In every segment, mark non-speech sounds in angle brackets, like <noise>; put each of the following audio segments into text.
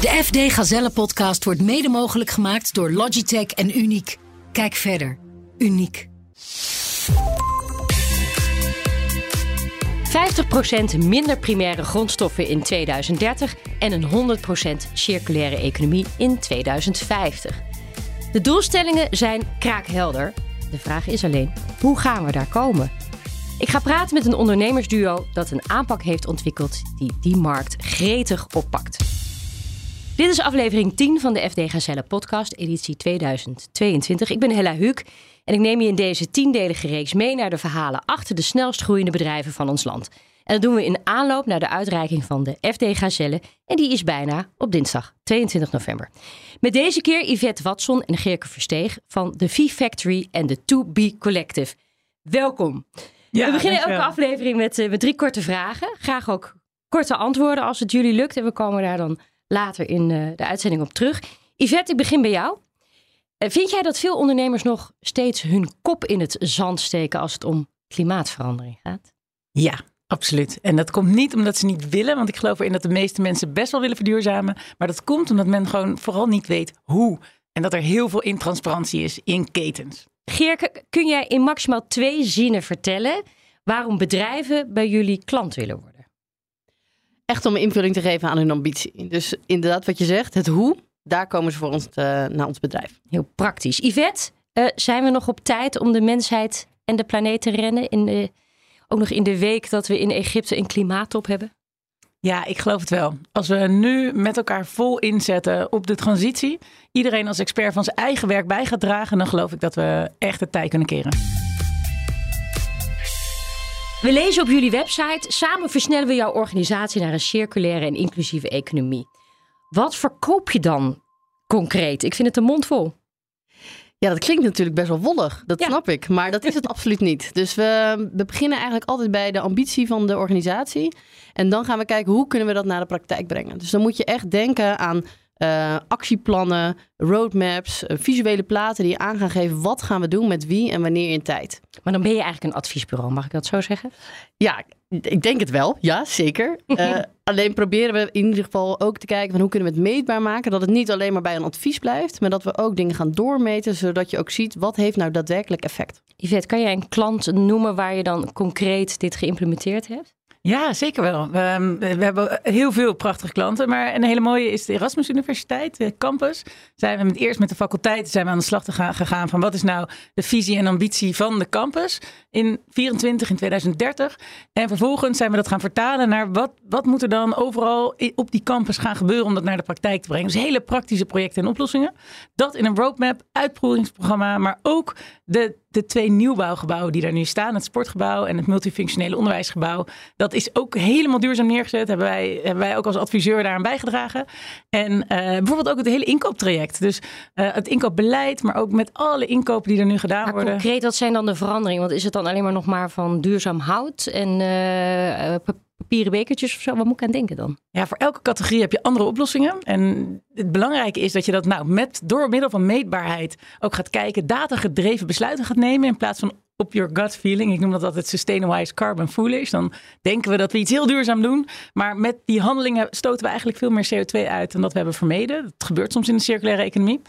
De FD Gazelle podcast wordt mede mogelijk gemaakt door Logitech en Uniek. Kijk verder. Uniek. 50% minder primaire grondstoffen in 2030 en een 100% circulaire economie in 2050. De doelstellingen zijn kraakhelder. De vraag is alleen, hoe gaan we daar komen? Ik ga praten met een ondernemersduo dat een aanpak heeft ontwikkeld die die markt gretig oppakt. Dit is aflevering 10 van de FD Gazelle podcast, editie 2022. Ik ben Hella Huuk en ik neem je in deze tiendelige reeks mee naar de verhalen achter de snelst groeiende bedrijven van ons land. En dat doen we in aanloop naar de uitreiking van de FD Gazelle. En die is bijna op dinsdag 22 november. Met deze keer Yvette Watson en Geerke Versteeg van de V-Factory en de To Be Collective. Welkom. Ja, we beginnen elke aflevering met, eh, met drie korte vragen. Graag ook korte antwoorden als het jullie lukt. En we komen daar dan later in eh, de uitzending op terug. Yvette, ik begin bij jou. Eh, vind jij dat veel ondernemers nog steeds hun kop in het zand steken als het om klimaatverandering gaat? Ja, absoluut. En dat komt niet omdat ze niet willen, want ik geloof erin dat de meeste mensen best wel willen verduurzamen. Maar dat komt omdat men gewoon vooral niet weet hoe. En dat er heel veel intransparantie is in ketens. Geerke, kun jij in maximaal twee zinnen vertellen waarom bedrijven bij jullie klant willen worden? Echt om invulling te geven aan hun ambitie. Dus inderdaad, wat je zegt, het hoe, daar komen ze voor ons eh, naar ons bedrijf. Heel praktisch. Yvette, eh, zijn we nog op tijd om de mensheid en de planeet te rennen? In de, ook nog in de week dat we in Egypte een klimaattop hebben? Ja, ik geloof het wel. Als we nu met elkaar vol inzetten op de transitie, iedereen als expert van zijn eigen werk bij gaat dragen, dan geloof ik dat we echt het tij kunnen keren. We lezen op jullie website: samen versnellen we jouw organisatie naar een circulaire en inclusieve economie. Wat verkoop je dan concreet? Ik vind het een mond vol. Ja, dat klinkt natuurlijk best wel wollig, dat Ja. snap ik. Maar dat is het <laughs> absoluut niet. Dus we, we beginnen eigenlijk altijd bij de ambitie van de organisatie. En dan gaan we kijken hoe kunnen we dat naar de praktijk brengen. Dus dan moet je echt denken aan eh, actieplannen, roadmaps, eh, visuele platen die aan gaan geven wat gaan we doen met wie en wanneer in tijd. Maar dan ben je eigenlijk een adviesbureau, mag ik dat zo zeggen? Ja, ik denk het wel. Ja, zeker. <laughs> Eh, alleen proberen we in ieder geval ook te kijken van hoe kunnen we het meetbaar maken. Dat het niet alleen maar bij een advies blijft, maar dat we ook dingen gaan doormeten, zodat je ook ziet wat heeft nou daadwerkelijk effect. Yvette, kan jij een klant noemen waar je dan concreet dit geïmplementeerd hebt? Ja, zeker wel. We, we hebben heel veel prachtige klanten. Maar een hele mooie is de Erasmus Universiteit, de campus. Zijn we met, eerst met de faculteiten zijn we aan de slag gegaan van wat is nou de visie en ambitie van de campus in 24, in 2030. En vervolgens zijn we dat gaan vertalen naar wat, wat moet er dan overal op die campus gaan gebeuren om dat naar de praktijk te brengen. Dus hele praktische projecten en oplossingen. Dat in een roadmap, uitvoeringsprogramma, maar ook de, de twee nieuwbouwgebouwen die daar nu staan. Het sportgebouw en het multifunctionele onderwijsgebouw. Dat is ook helemaal duurzaam neergezet. Hebben wij, hebben wij ook als adviseur daaraan bijgedragen. En eh, bijvoorbeeld ook het hele inkooptraject. Dus eh, het inkoopbeleid, maar ook met alle inkopen die er nu gedaan Maar worden. concreet, wat zijn dan de veranderingen? Want is het dan alleen maar nog maar van duurzaam hout en eh, papieren bekertjes of zo? Wat moet ik aan denken dan? Ja, voor elke categorie heb je andere oplossingen. En het belangrijke is dat je dat nou met door middel van meetbaarheid ook gaat kijken, datagedreven besluiten gaat nemen in plaats van op your gut feeling. Ik noem dat altijd sustainable carbon foolish. Dan denken we dat we iets heel duurzaam doen, maar met die handelingen stoten we eigenlijk veel meer CO2 uit dan dat we hebben vermeden. Dat gebeurt soms in de circulaire economie.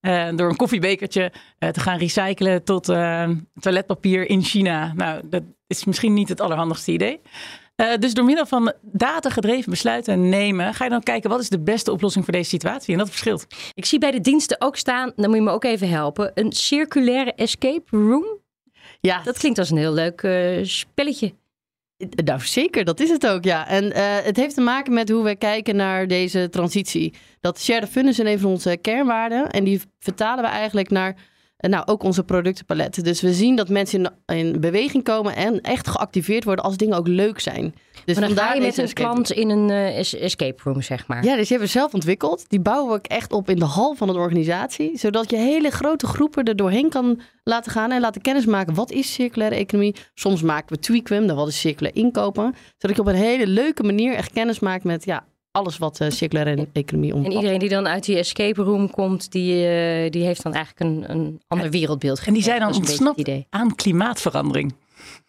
Eh, door een koffiebekertje eh, te gaan recyclen tot eh, toiletpapier in China. Nou, dat is misschien niet het allerhandigste idee. Eh, dus door middel van datagedreven besluiten nemen, ga je dan kijken wat is de beste oplossing voor deze situatie. En dat verschilt. Ik zie bij de diensten ook staan, dan moet je me ook even helpen, een circulaire escape room. Ja, Dat klinkt als een heel leuk eh, spelletje. Nou, zeker, dat is het ook, ja. En eh, het heeft te maken met hoe we kijken naar deze transitie. Dat share the fun is een van onze kernwaarden. En die vertalen we eigenlijk naar eh, nou, ook onze productenpalet. Dus we zien dat mensen in, in beweging komen en echt geactiveerd worden als dingen ook leuk zijn. Dus maar dan ga je met een klant in een eh, es- escape room, zeg maar. Ja, dus die hebben we zelf ontwikkeld. Die bouwen we ook echt op in de hal van de organisatie. Zodat je hele grote groepen er doorheen kan laten gaan en laten kennismaken. Wat is circulaire economie? Soms maken we tweakwim, dan wat is circulair inkopen. Zodat je op een hele leuke manier echt kennis maakt met ja, alles wat uh, circulaire economie omvat. En iedereen die dan uit die escape room komt, die, uh, die heeft dan eigenlijk een, een ander wereldbeeld. En die zijn dan ontsnapt aan klimaatverandering.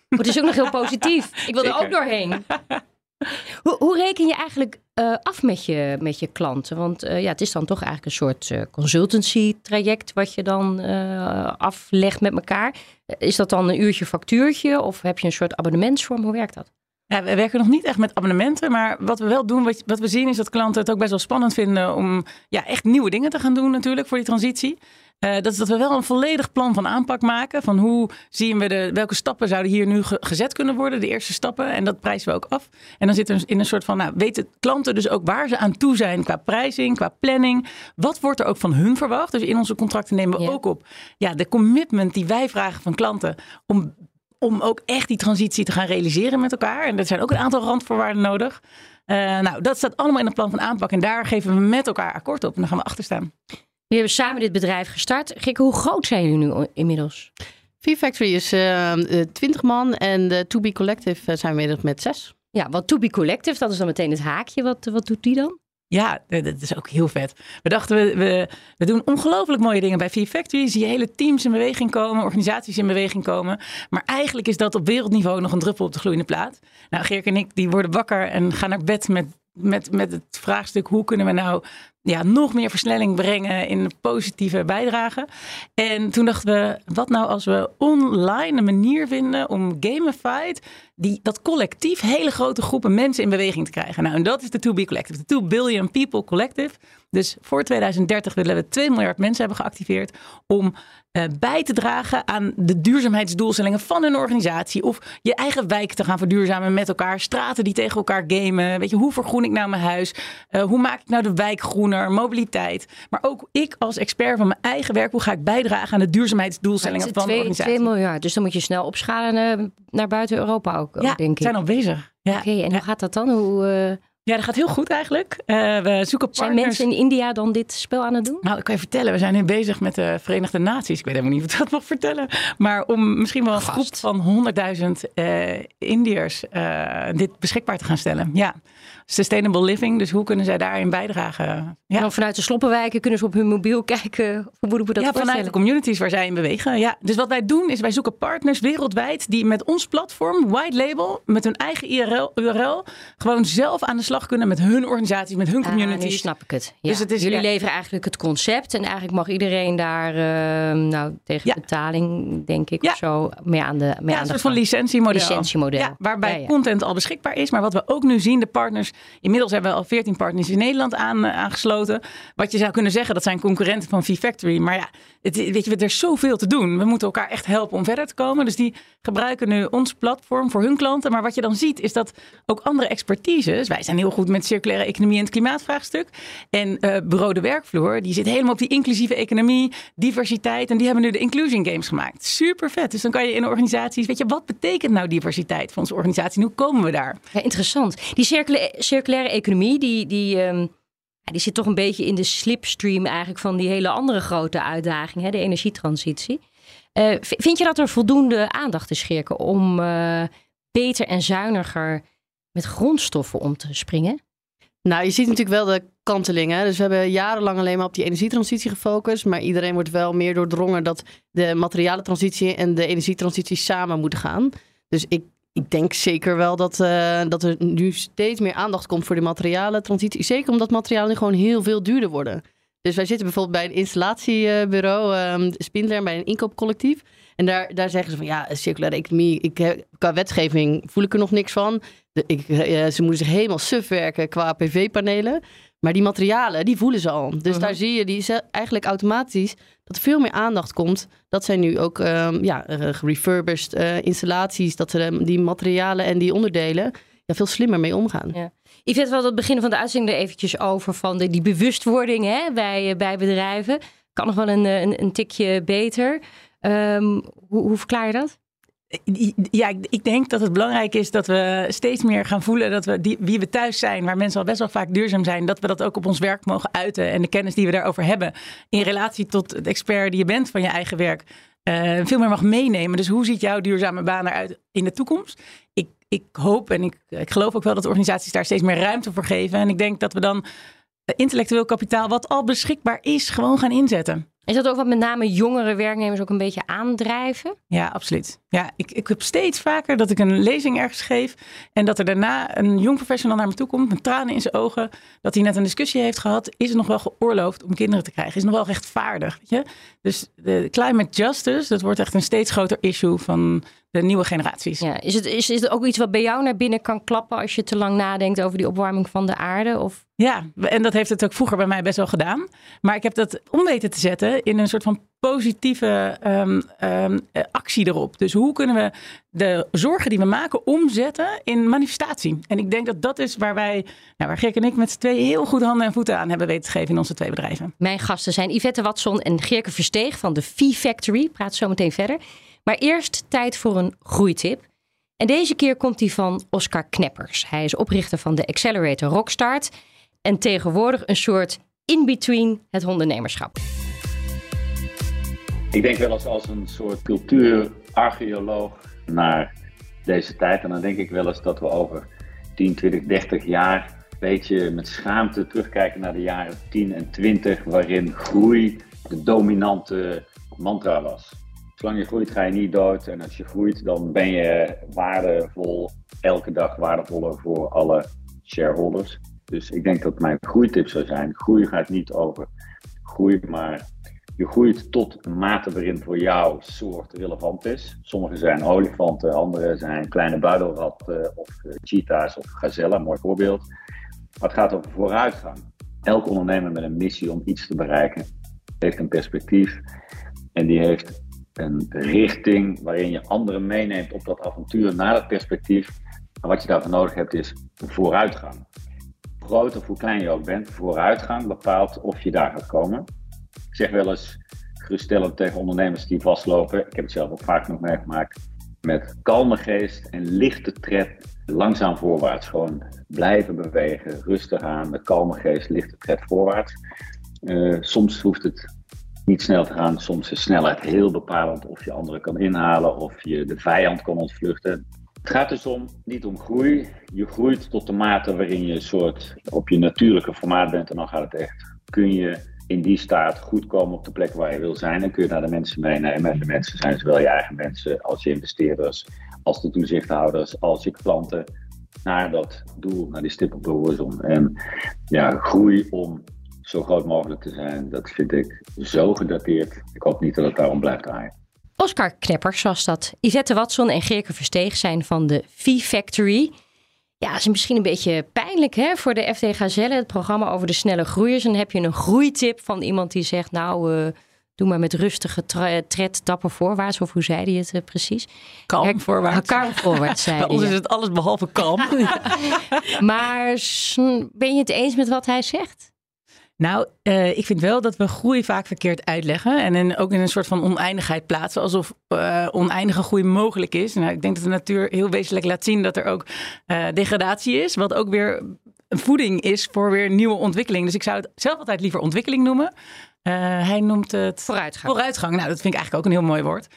Maar het is ook nog heel positief. Ik wil er ook doorheen. <laughs> Hoe, hoe reken je eigenlijk uh, af met je, met je klanten? Want uh, ja, het is dan toch eigenlijk een soort uh, consultancy traject wat je dan aflegt met elkaar. Is dat dan een uurtje factuurtje of heb je een soort abonnementsvorm? Hoe werkt dat? Ja, we werken nog niet echt met abonnementen, maar wat we wel doen, wat, wat we zien is dat klanten het ook best wel spannend vinden om ja, echt nieuwe dingen te gaan doen natuurlijk voor die transitie. Uh, dat is dat we wel een volledig plan van aanpak maken. Van hoe zien we de, welke stappen zouden hier nu gezet kunnen worden, de eerste stappen. En dat prijzen we ook af. En dan zitten we in een soort van, nou, weten klanten dus ook waar ze aan toe zijn qua prijzing, qua planning. Wat wordt er ook van hun verwacht? Dus in onze contracten nemen we ook op ja, de commitment die wij vragen van klanten om om ook echt die transitie te gaan realiseren met elkaar. En er zijn ook een aantal randvoorwaarden nodig. Uh, nou, dat staat allemaal in het plan van aanpak. En daar geven we met elkaar akkoord op. En dan gaan we achter staan. We hebben samen dit bedrijf gestart. Gikke, hoe groot zijn jullie nu inmiddels? V-Factory is uh, eh, 20 man en de To Be Collective eh, zijn we inmiddels met zes. Ja, wat To Be Collective, dat is dan meteen het haakje. Wat, wat doet die dan? Ja, dat is ook heel vet. We dachten, we, we, we doen ongelooflijk mooie dingen bij V-Factory. Zie hele teams in beweging komen, organisaties in beweging komen. Maar eigenlijk is dat op wereldniveau nog een druppel op de gloeiende plaat. Nou, Geerk en ik die worden wakker en gaan naar bed met, met, met het vraagstuk... hoe kunnen we nou ja, nog meer versnelling brengen in positieve bijdrage. En toen dachten we, wat nou als we online een manier vinden om gamified die, dat collectief hele grote groepen mensen in beweging te krijgen. Nou, en dat is de 2B Collective, de 2 Billion People Collective. Dus voor 2030 willen we 2 miljard mensen hebben geactiveerd om uh, bij te dragen aan de duurzaamheidsdoelstellingen van een organisatie. Of je eigen wijk te gaan verduurzamen met elkaar. Straten die tegen elkaar gamen. Weet je, hoe vergroen ik nou mijn huis? Uh, hoe maak ik nou de wijk groener? Mobiliteit. Maar ook ik als expert van mijn eigen werk. Hoe ga ik bijdragen aan de duurzaamheidsdoelstellingen van de organisatie? 2 miljard. Dus dan moet je snel opschalen uh, naar buiten Europa ook, ja, denk ik. zijn al bezig. Ja. Oké, okay, en hoe gaat dat dan? Hoe... Ja, dat gaat heel goed eigenlijk. Uh, we zoeken partners. Zijn mensen in India dan dit spel aan het doen? Nou, ik kan je vertellen. We zijn nu bezig met de Verenigde Naties. Ik weet helemaal niet of ik dat mag vertellen. Maar om misschien wel een groep van 100.000 uh, Indiërs uh, dit beschikbaar te gaan stellen. Ja, sustainable living. Dus hoe kunnen zij daarin bijdragen? Ja. Vanuit de sloppenwijken kunnen ze op hun mobiel <laughs> kijken. Hoe moeten we dat Ja, vanuit de communities waar zij in bewegen. Ja, dus wat wij doen is wij zoeken partners wereldwijd die met ons platform, white label, met hun eigen URL, URL gewoon zelf aan de slag kunnen met hun organisaties, met hun communities. Ah, nu snap ik het. Ja. Dus het is, Jullie leveren eigenlijk het concept en eigenlijk mag iedereen daar uh, nou, tegen betaling, denk ik, of zo, mee aan de mee ja, aan een soort van licentiemodel. licentiemodel. Ja, waarbij content al beschikbaar is. Maar wat we ook nu zien, de partners, inmiddels hebben we al 14 partners in Nederland aan, uh, aangesloten. Wat je zou kunnen zeggen, dat zijn concurrenten van V-Factory. Maar ja, het, weet je, er is zoveel te doen. We moeten elkaar echt helpen om verder te komen. Dus die gebruiken nu ons platform voor hun klanten. Maar wat je dan ziet, is dat ook andere expertises, wij zijn heel goed met circulaire economie en het klimaatvraagstuk. En uh, Bureau de Werkvloer, die zit helemaal op die inclusieve economie, diversiteit. En die hebben nu de Inclusion Games gemaakt. Super vet. Dus dan kan je in organisaties, weet je, wat betekent nou diversiteit voor onze organisatie? En hoe komen we daar? Ja, interessant. Die circulaire economie, die, die, um, die zit toch een beetje in de slipstream eigenlijk van die hele andere grote uitdaging, hè, de energietransitie. Uh, vind je dat er voldoende aandacht is, Geerke, om uh, beter en zuiniger met grondstoffen om te springen? Nou, je ziet natuurlijk wel de kantelingen. Dus we hebben jarenlang alleen maar op die energietransitie gefocust. Maar iedereen wordt wel meer doordrongen dat de materialentransitie en de energietransitie samen moeten gaan. Dus ik, ik denk zeker wel dat, uh, dat er nu steeds meer aandacht komt voor de materialentransitie. Zeker omdat materialen nu gewoon heel veel duurder worden. Dus wij zitten bijvoorbeeld bij een installatiebureau, um, Spindler, bij een inkoopcollectief. En daar, daar zeggen ze van ja, circulaire economie, ik, qua wetgeving voel ik er nog niks van. De, ik, uh, ze moeten zich helemaal suf werken qua PV-panelen. Maar die materialen, die voelen ze al. Dus uh -huh. daar zie je die eigenlijk automatisch dat er veel meer aandacht komt. Dat zijn nu ook um, ja, refurbished uh, installaties. Dat ze die materialen en die onderdelen ja, veel slimmer mee omgaan. Ja. Yvette, we het begin van de uitzending er eventjes over van de, die bewustwording hè, bij, bij bedrijven. Kan nog wel een, een, een tikje beter. Um, hoe, hoe verklaar je dat? Ja, ik denk dat het belangrijk is dat we steeds meer gaan voelen dat we die, wie we thuis zijn, waar mensen al best wel vaak duurzaam zijn, dat we dat ook op ons werk mogen uiten. En de kennis die we daarover hebben in relatie tot het expert die je bent van je eigen werk, uh, veel meer mag meenemen. Dus hoe ziet jouw duurzame baan eruit in de toekomst? Ik, ik hoop en ik, ik geloof ook wel dat organisaties daar steeds meer ruimte voor geven. En ik denk dat we dan intellectueel kapitaal wat al beschikbaar is, gewoon gaan inzetten. Is dat ook wat met name jongere werknemers ook een beetje aandrijven? Ja, absoluut. Ja, ik, ik heb steeds vaker dat ik een lezing ergens geef en dat er daarna een jong professional naar me toe komt met tranen in zijn ogen, dat hij net een discussie heeft gehad. Is het nog wel geoorloofd om kinderen te krijgen? Is het nog wel rechtvaardig? Weet je? Dus de climate justice, dat wordt echt een steeds groter issue van de nieuwe generaties. Ja, is, het, is, is het ook iets wat bij jou naar binnen kan klappen als je te lang nadenkt over die opwarming van de aarde? Of? Ja, en dat heeft het ook vroeger bij mij best wel gedaan. Maar ik heb dat om weten te zetten in een soort van positieve um, um, actie erop. Dus hoe kunnen we de zorgen die we maken omzetten in manifestatie? En ik denk dat dat is waar wij, nou, waar Gek en ik met z'n twee heel goed handen en voeten aan hebben weten te geven in onze twee bedrijven. Mijn gasten zijn Yvette Watson en Geerke Versteeg van de Fee Factory. Praat zo meteen verder. Maar eerst tijd voor een groeitip. En deze keer komt die van Oscar Kneppers. Hij is oprichter van de Accelerator Rockstart en tegenwoordig een soort in-between het ondernemerschap. Ik denk wel eens als een soort cultuurarcheoloog naar deze tijd. En dan denk ik wel eens dat we over 10, 20, 30 jaar een beetje met schaamte terugkijken naar de jaren 10 en 20, waarin groei de dominante mantra was. Zolang je groeit ga je niet dood en als je groeit dan ben je waardevol, elke dag waardevoller voor alle shareholders. Dus ik denk dat mijn groeitip zou zijn, groei gaat niet over groei, maar je groeit tot een mate waarin voor jouw soort relevant is. Sommige zijn olifanten, andere zijn kleine buidelratten of uh, cheetahs of gazellen, mooi voorbeeld. Maar het gaat over vooruitgang. Elk ondernemer met een missie om iets te bereiken heeft een perspectief en die heeft een richting waarin je anderen meeneemt op dat avontuur naar dat perspectief. En wat je daarvoor nodig hebt is vooruitgang. Groot of hoe klein je ook bent, vooruitgang bepaalt of je daar gaat komen. Ik zeg wel eens geruststellend tegen ondernemers die vastlopen. Ik heb het zelf ook vaak nog meegemaakt. Met kalme geest en lichte tred langzaam voorwaarts. Gewoon blijven bewegen, rustig aan, met kalme geest, lichte tred voorwaarts. Uh, soms hoeft het niet snel te gaan. Soms is snelheid heel bepalend of je anderen kan inhalen of je de vijand kan ontvluchten. Het gaat dus om, niet om groei. Je groeit tot de mate waarin je een soort op je natuurlijke formaat bent en dan gaat het echt. Kun je in die staat goed komen op de plek waar je wil zijn en kun je naar de mensen meenemen. En de mensen zijn zowel je eigen mensen als je investeerders, als de toezichthouders, als je klanten naar dat doel, naar die stip op de horizon. En ja, groei om zo groot mogelijk te zijn, dat vind ik zo gedateerd. Ik hoop niet dat het daarom blijft draaien. Oscar Kneppers zoals dat. Yvette Watson en Geerke Versteeg zijn van de V-Factory. Ja, is misschien een beetje pijnlijk hè, voor de FD Gazelle, het programma over de snelle groeiers. En dan heb je een groeitip van iemand die zegt, nou, uh, doe maar met rustige tred dapper voorwaarts. Of hoe zei hij het uh, precies? Kalm voorwaarts. <laughs> Kalm voorwaarts, zei <laughs> Bij ons is het alles behalve kalm. <laughs> maar ben je het eens met wat hij zegt? Nou, uh, ik vind wel dat we groei vaak verkeerd uitleggen. En in, ook in een soort van oneindigheid plaatsen. Alsof uh, oneindige groei mogelijk is. Nou, ik denk dat de natuur heel wezenlijk laat zien dat er ook uh, degradatie is. Wat ook weer een voeding is voor weer nieuwe ontwikkeling. Dus ik zou het zelf altijd liever ontwikkeling noemen. hij noemt het vooruitgang. Vooruitgang. Nou, dat vind ik eigenlijk ook een heel mooi woord.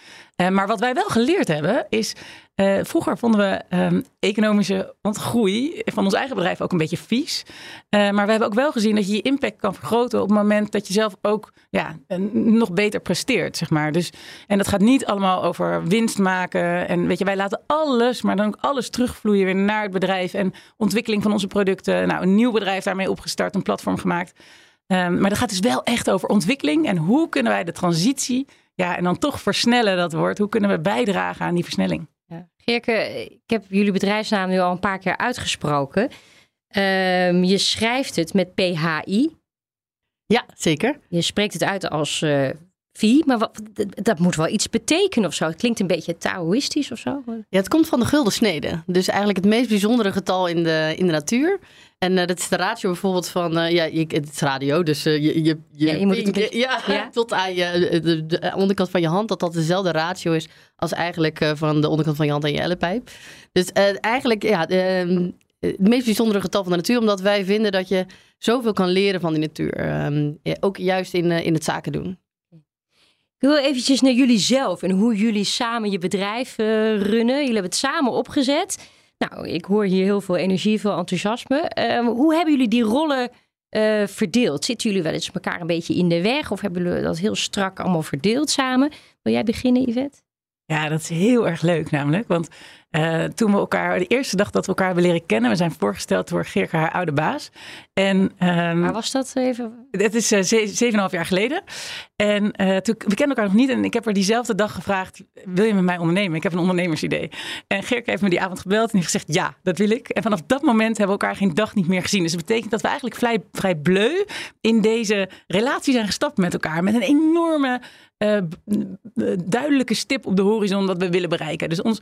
maar wat wij wel geleerd hebben is uh, vroeger vonden we um, economische groei van ons eigen bedrijf ook een beetje vies. Uh, maar we hebben ook wel gezien dat je je impact kan vergroten op het moment dat je zelf ook ja, nog beter presteert, zeg maar. Dus, en dat gaat niet allemaal over winst maken. En weet je, wij laten alles, maar dan ook alles terugvloeien weer naar het bedrijf en ontwikkeling van onze producten. Nou, een nieuw bedrijf daarmee opgestart, een platform gemaakt. Um, maar dat gaat dus wel echt over ontwikkeling en hoe kunnen wij de transitie, ja, en dan toch versnellen dat woord. Hoe kunnen we bijdragen aan die versnelling? Ja. Geerke, ik heb jullie bedrijfsnaam nu al een paar keer uitgesproken. Um, je schrijft het met PHI. Ja, zeker. Je spreekt het uit als uh, Phi, maar wat, dat moet wel iets betekenen of zo. Het klinkt een beetje Taoïstisch of zo. Ja, het komt van de gulden snede. Dus eigenlijk het meest bijzondere getal in de, in de natuur. En uh, dat is de ratio bijvoorbeeld van, uh, ja, je, het is radio, dus uh, je, je, je, ja, je moet het beetje, ja, ja, <laughs> tot aan je, de, de, onderkant van je hand, dat dat dezelfde ratio is als eigenlijk van de onderkant van je hand en je ellepijp. Dus eigenlijk, ja, ehm, het meest bijzondere getal van de natuur, omdat wij vinden dat je zoveel kan leren van die natuur. Um, ook juist in, in het zaken doen. Ik wil eventjes naar jullie zelf en hoe jullie samen je bedrijf runnen. Jullie hebben het samen opgezet. Nou, ik hoor hier heel veel energie, veel enthousiasme. Uh, hoe hebben jullie die rollen eh, verdeeld? Zitten jullie wel eens elkaar een beetje in de weg? Of hebben jullie dat heel strak allemaal verdeeld samen? Wil jij beginnen, Yvette? Ja, dat is heel erg leuk namelijk. Want uh, toen we elkaar, de eerste dag dat we elkaar hebben leren kennen, we zijn voorgesteld door Geerke, haar oude baas. En, um, Waar was dat even? Het is uh, zeven en half jaar geleden. En uh, toen, we kennen elkaar nog niet. En ik heb haar diezelfde dag gevraagd: Wil je met mij ondernemen? Ik heb een ondernemersidee. En Geerke heeft me die avond gebeld en heeft gezegd: Ja, dat wil ik. En vanaf dat moment hebben we elkaar geen dag niet meer gezien. Dus dat betekent dat we eigenlijk vrij, vrij bleu in deze relatie zijn gestapt met elkaar. Met een enorme uh, duidelijke stip op de horizon dat we willen bereiken. Dus ons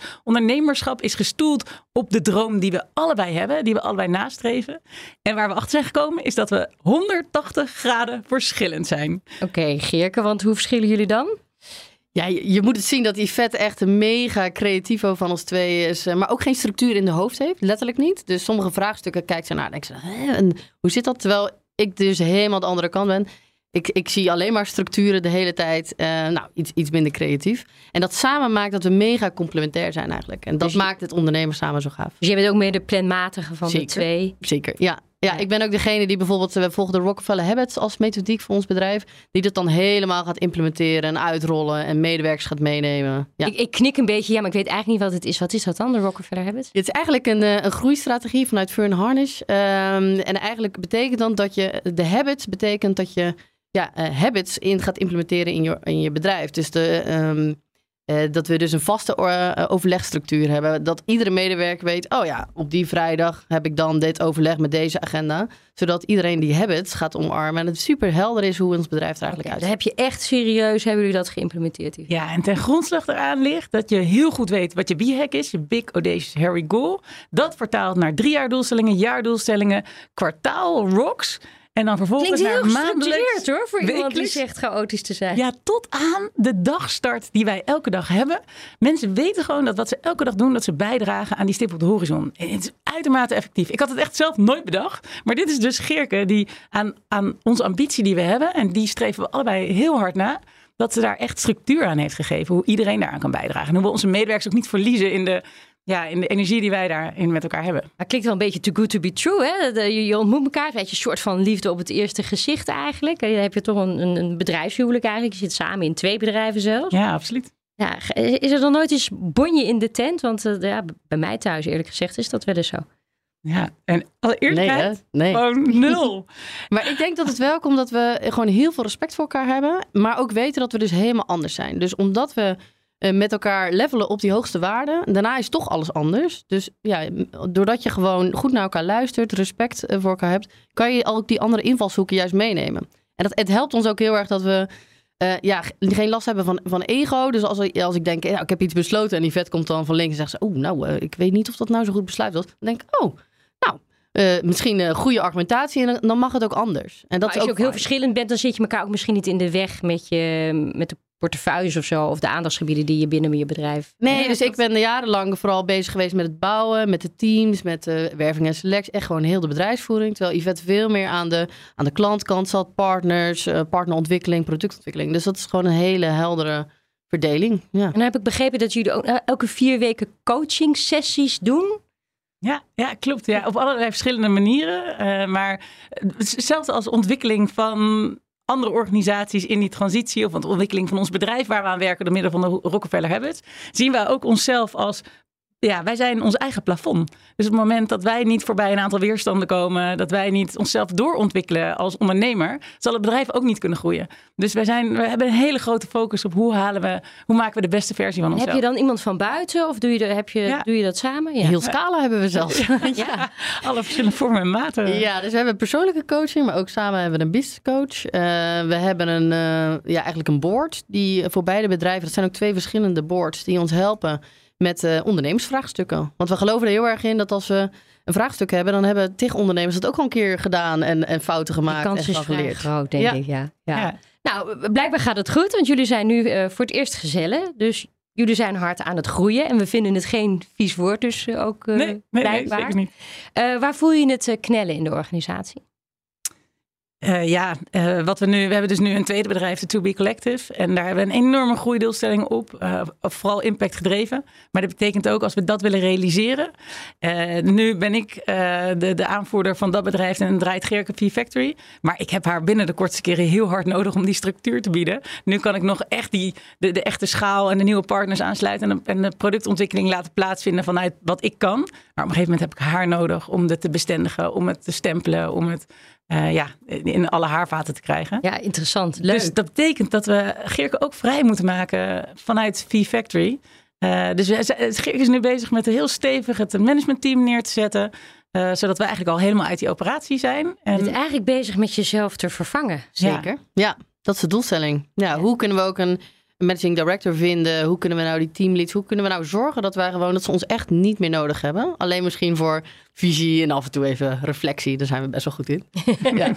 ondernemerschap is gestoeld op de droom die we allebei hebben, die we allebei nastreven. En waar we achter zijn gekomen is dat we 180 graden verschillend zijn. Oké, okay, Geerke, want hoe verschillen jullie dan? Ja, je, moet het zien dat die vet echt een mega creativo van ons twee is. Eh, maar ook geen structuur in de hoofd heeft, letterlijk niet. Dus sommige vraagstukken kijkt ze naar en denkt ze? En hoe zit dat? Terwijl ik dus helemaal de andere kant ben. Ik, ik zie alleen maar structuren de hele tijd. Uh, nou, iets, iets minder creatief. En dat samen maakt dat we mega complementair zijn eigenlijk. En dat dus maakt het ondernemen samen zo gaaf. Dus jij bent ook meer de planmatige van Zeker. de twee? Zeker, ja. Ja, ik ben ook degene die bijvoorbeeld, we volgen de Rockefeller Habits als methodiek voor ons bedrijf. Die dat dan helemaal gaat implementeren en uitrollen en medewerkers gaat meenemen. Ja. Ik, ik knik een beetje, ja, maar ik weet eigenlijk niet wat het is. Wat is dat dan, de Rockefeller Habits? Het is eigenlijk een, eh, een groeistrategie vanuit Fern Harnish. Um, en eigenlijk betekent dan dat je, de habits betekent dat je ja, uh, habits in gaat implementeren in je, in je bedrijf. Dus de, um, uh, dat we dus een vaste uh, overlegstructuur hebben. Dat iedere medewerker weet, oh ja, op die vrijdag heb ik dan dit overleg met deze agenda. Zodat iedereen die habits gaat omarmen. En het super helder is hoe ons bedrijf er eigenlijk okay, uitziet. Dan heb je echt serieus, hebben jullie dat geïmplementeerd? Hier? Ja, en ten grondslag eraan ligt dat je heel goed weet wat je B-hack is. Je Big Audacious Harry Goal. Dat vertaalt naar drie jaar doelstellingen, jaardoelstellingen, kwartaal rocks. En dan vervolgens Klinkt heel maandelijks, hoor, voor iemand die zegt chaotisch te zijn. Ja, tot aan de dagstart die wij elke dag hebben. Mensen weten gewoon dat wat ze elke dag doen, dat ze bijdragen aan die stip op de horizon. En het is uitermate effectief. Ik had het echt zelf nooit bedacht. Maar dit is dus Geerke die aan, aan onze ambitie die we hebben, en die streven we allebei heel hard na dat ze daar echt structuur aan heeft gegeven. Hoe iedereen daaraan kan bijdragen. En hoe we onze medewerkers ook niet verliezen in de ja, in de energie die wij daarin met elkaar hebben. Dat klinkt wel een beetje too good to be true. Hè? Je, ontmoet elkaar, weet je, een soort van liefde op het eerste gezicht eigenlijk. Dan heb je toch een, een bedrijfshuwelijk eigenlijk. Je zit samen in twee bedrijven zelfs. Ja, absoluut. Ja, is er dan nooit eens bonje in de tent? Want uh, ja, bij mij thuis eerlijk gezegd is dat wel eens zo. Ja, en alle nee, nee. gewoon nul. <laughs> maar ik denk dat het wel komt dat we gewoon heel veel respect voor elkaar hebben. Maar ook weten dat we dus helemaal anders zijn. Dus omdat we uh, met elkaar levelen op die hoogste waarden. Daarna is toch alles anders. Dus ja, doordat je gewoon goed naar elkaar luistert, respect eh, voor elkaar hebt, kan je ook die andere invalshoeken juist meenemen. En dat, het helpt ons ook heel erg dat we uh, ja, geen last hebben van, van ego. Dus als, als ik denk, ja, ik heb iets besloten en die vet komt dan van links en zegt ze, oh, nou, uh, ik weet niet of dat nou zo goed besluit was. Dan denk ik, oh, nou, uh, misschien een goede argumentatie en dan mag het ook anders. En dat maar als je ook, heel verschillend bent, dan zit je elkaar ook misschien niet in de weg met, je, met de portefeuilles of zo, of de aandachtsgebieden die je binnen je bedrijf. Nee, dus ik ben jarenlang vooral bezig geweest met het bouwen, met de teams, met de werving en selectie, echt gewoon heel de bedrijfsvoering. Terwijl Yvette veel meer aan de, aan de klantkant zat, partners, uh, partnerontwikkeling, productontwikkeling. Dus dat is gewoon een hele heldere verdeling. Ja. En dan heb ik begrepen dat jullie ook elke vier weken coaching sessies doen. Ja, ja, klopt. Ja, op allerlei verschillende manieren. Uh, maar zelfs als ontwikkeling van andere organisaties in die transitie of de ontwikkeling van ons bedrijf waar we aan werken door middel van de Rockefeller Habits, zien we ook onszelf als ja, wij zijn ons eigen plafond. Dus op het moment dat wij niet voorbij een aantal weerstanden komen, dat wij niet onszelf doorontwikkelen als ondernemer, zal het bedrijf ook niet kunnen groeien. Dus wij, zijn, we hebben een hele grote focus op hoe halen we, hoe maken we de beste versie van onszelf. Heb je dan iemand van buiten of doe je, heb je, doe je dat samen? Ja. Heel scala hebben we zelfs. <laughs> ja. alle verschillende vormen en maten. Ja, dus we hebben persoonlijke coaching, maar ook samen hebben we een business coach. Uh, we hebben een, uh, ja, eigenlijk een board die voor beide bedrijven, dat zijn ook twee verschillende boards, die ons helpen met uh, ondernemersvraagstukken. Want we geloven er heel erg in dat als we een vraagstuk hebben, dan hebben tig ondernemers het ook al een keer gedaan en, en fouten gemaakt. De kans en is vrij groot, denk ik. Ja. ja. Nou, blijkbaar gaat het goed, want jullie zijn nu uh, voor het eerst gezellen. Dus jullie zijn hard aan het groeien en we vinden het geen vies woord, dus uh, ook uh, nee, nee, blijkbaar. Nee, zeker niet. waar voel je het knellen in de organisatie? Uh, ja, uh, wat we nu, we hebben dus nu een tweede bedrijf, de To Be Collective. En daar hebben we een enorme groeidoelstelling op. Uh, vooral impact gedreven. Maar dat betekent ook als we dat willen realiseren. nu ben ik de, de aanvoerder van dat bedrijf en draait Gerke P Factory. Maar ik heb haar binnen de kortste keren heel hard nodig om die structuur te bieden. Nu kan ik nog echt die, de, de echte schaal en de nieuwe partners aansluiten. En de, en de productontwikkeling laten plaatsvinden vanuit wat ik kan. Maar op een gegeven moment heb ik haar nodig om het te bestendigen, om het te stempelen, om het uh, ja, in alle haarvaten te krijgen. Ja, interessant. Leuk. Dus dat betekent dat we Geerke ook vrij moeten maken vanuit V-Factory. Uh, dus Geerke is nu bezig met een heel stevig het managementteam neer te zetten. Uh, zodat we eigenlijk al helemaal uit die operatie zijn. En... Je bent eigenlijk bezig met jezelf te vervangen, zeker? Ja, ja dat is de doelstelling. Ja, hoe kunnen we ook een managing director vinden? Hoe kunnen we nou die teamleads, hoe kunnen we nou zorgen dat wij gewoon dat ze ons echt niet meer nodig hebben? Alleen misschien voor visie en af en toe even reflectie, daar zijn we best wel goed in. <laughs> ja.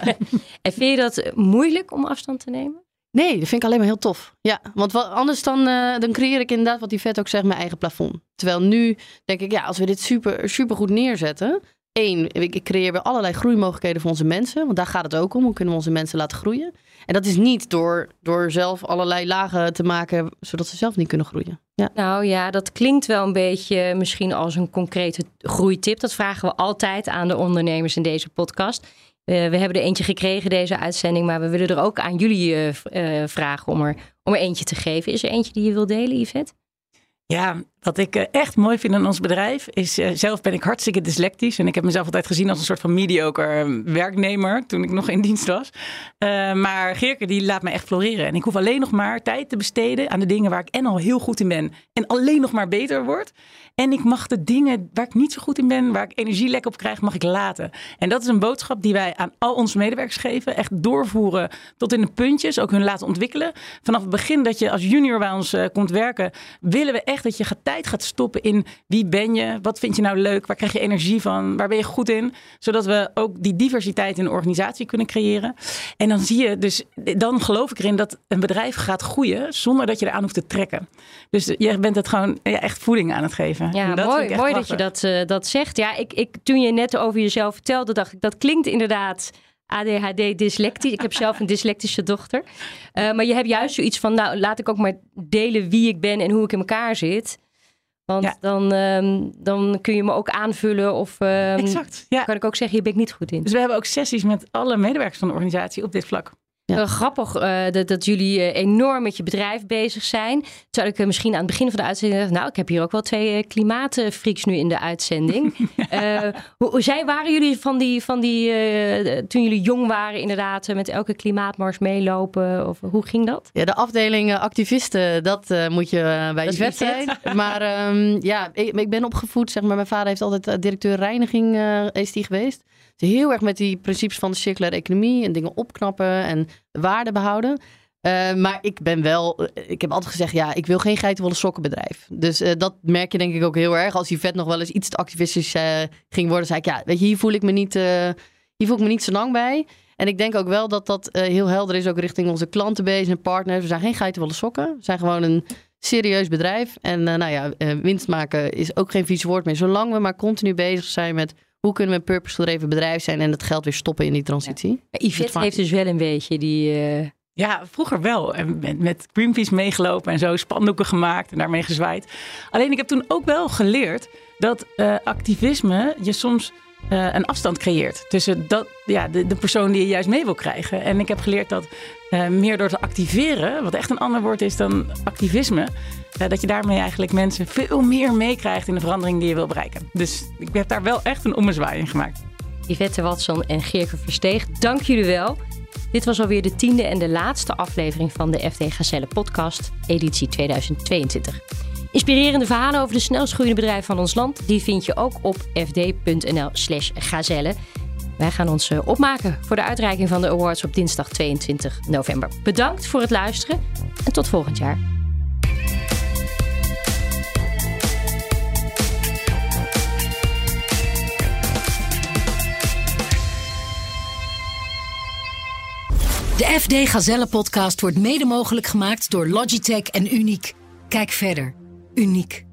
En vind je dat moeilijk om afstand te nemen? Nee, dat vind ik alleen maar heel tof. Ja, want wat, anders dan, uh, dan creëer ik inderdaad, wat die vet ook zegt, mijn eigen plafond. Terwijl nu denk ik, ja, als we dit super, super goed neerzetten. Eén, ik creëer weer allerlei groeimogelijkheden voor onze mensen. Want daar gaat het ook om. Hoe kunnen we onze mensen laten groeien? En dat is niet door, door zelf allerlei lagen te maken, zodat ze zelf niet kunnen groeien. Ja. Nou ja, dat klinkt wel een beetje misschien als een concrete groeitip. Dat vragen we altijd aan de ondernemers in deze podcast. we hebben er eentje gekregen, deze uitzending, maar we willen er ook aan jullie uh, vragen om er, om er eentje te geven. Is er eentje die je wil delen, Yvette? Ja, wat ik eh, echt mooi vind aan ons bedrijf is, uh, zelf ben ik hartstikke dyslectisch. En ik heb mezelf altijd gezien als een soort van mediocre eh, werknemer toen ik nog in dienst was. Maar Geerke die laat me echt floreren. En ik hoef alleen nog maar tijd te besteden aan de dingen waar ik en al heel goed in ben. En alleen nog maar beter word. En ik mag de dingen waar ik niet zo goed in ben, waar ik energielek op krijg, mag ik laten. En dat is een boodschap die wij aan al onze medewerkers geven. Echt doorvoeren tot in de puntjes, ook hun laten ontwikkelen. Vanaf het begin dat je als junior bij ons komt werken, willen we echt dat je gaat tijd gaat stoppen in wie ben je, wat vind je nou leuk, waar krijg je energie van, waar ben je goed in, zodat we ook die diversiteit in de organisatie kunnen creëren. En dan zie je dus, dan geloof ik erin dat een bedrijf gaat groeien zonder dat je eraan hoeft te trekken. Dus je bent het gewoon ja, echt voeding aan het geven. Ja, dat mooi, mooi dat je dat, uh, dat zegt. Ja, ik, ik, toen je net over jezelf vertelde, dacht ik, dat klinkt inderdaad ADHD, dyslectisch. Ik heb zelf een dyslectische dochter. Uh, maar je hebt juist zoiets van, nou, laat ik ook maar delen wie ik ben en hoe ik in elkaar zit. Want dan, um, dan kun je me ook aanvullen of um, exact, ja. kan ik ook zeggen, hier ben ik niet goed in. Dus we hebben ook sessies met alle medewerkers van de organisatie op dit vlak. Ja. grappig uh, dat, dat, jullie uh, enorm met je bedrijf bezig zijn. Terwijl ik uh, misschien aan het begin van de uitzending dacht... nou, ik heb hier ook wel twee klimaatfreaks nu in de uitzending. <laughs> hoe, hoe zij waren jullie van die... Van die toen jullie jong waren inderdaad met elke klimaatmars meelopen? Of hoe ging dat? Ja, de afdeling activisten, dat moet je bij je vet zijn. maar um, ja, ik, ik, ben opgevoed, zeg maar. Mijn vader heeft altijd directeur reiniging is die geweest heel erg met die principes van de circulaire economie en dingen opknappen en waarde behouden. Uh, maar ik ben wel, eh, ik heb altijd gezegd, ja, ik wil geen geitenwolle sokkenbedrijf. Dus uh, dat merk je denk ik ook heel erg. Als die vet nog wel eens iets te activistisch ging worden, zei ik, ja, weet je, hier voel ik me niet, hier voel ik me niet zo lang bij. En ik denk ook wel dat dat heel helder is, ook richting onze klantenbase en partners. We zijn geen geitenwolle sokken. We zijn gewoon een serieus bedrijf. En nou ja, winst maken is ook geen vies woord meer. Zolang we maar continu bezig zijn met hoe kunnen we een purpose-gedreven bedrijf zijn en het geld weer stoppen in die transitie? Ja. Yvette heeft dus wel een beetje die... Uh... Ja, vroeger wel. En met, met Greenpeace meegelopen en zo spandoeken gemaakt en daarmee gezwaaid. Alleen ik heb toen ook wel geleerd dat uh, activisme je soms uh, een afstand creëert tussen dat, ja, de, de persoon die je juist mee wil krijgen. En ik heb geleerd dat uh, meer door te activeren, wat echt een ander woord is dan activisme, uh, dat je daarmee eigenlijk mensen veel meer meekrijgt in de verandering die je wil bereiken. Dus ik heb daar wel echt een ommezwaai in gemaakt. Yvette Watson en Geerke Versteeg, dank jullie wel. Dit was alweer de tiende en de laatste aflevering van de FD Gazelle podcast, editie 2022. Inspirerende verhalen over de snelst groeiende bedrijven van ons land, die vind je ook op fd.nl/slash gazelle. Wij gaan ons eh, opmaken voor de uitreiking van de awards op dinsdag 22 november. Bedankt voor het luisteren en tot volgend jaar. De FD Gazelle podcast wordt mede mogelijk gemaakt door Logitech en Uniek. Kijk verder. Uniek.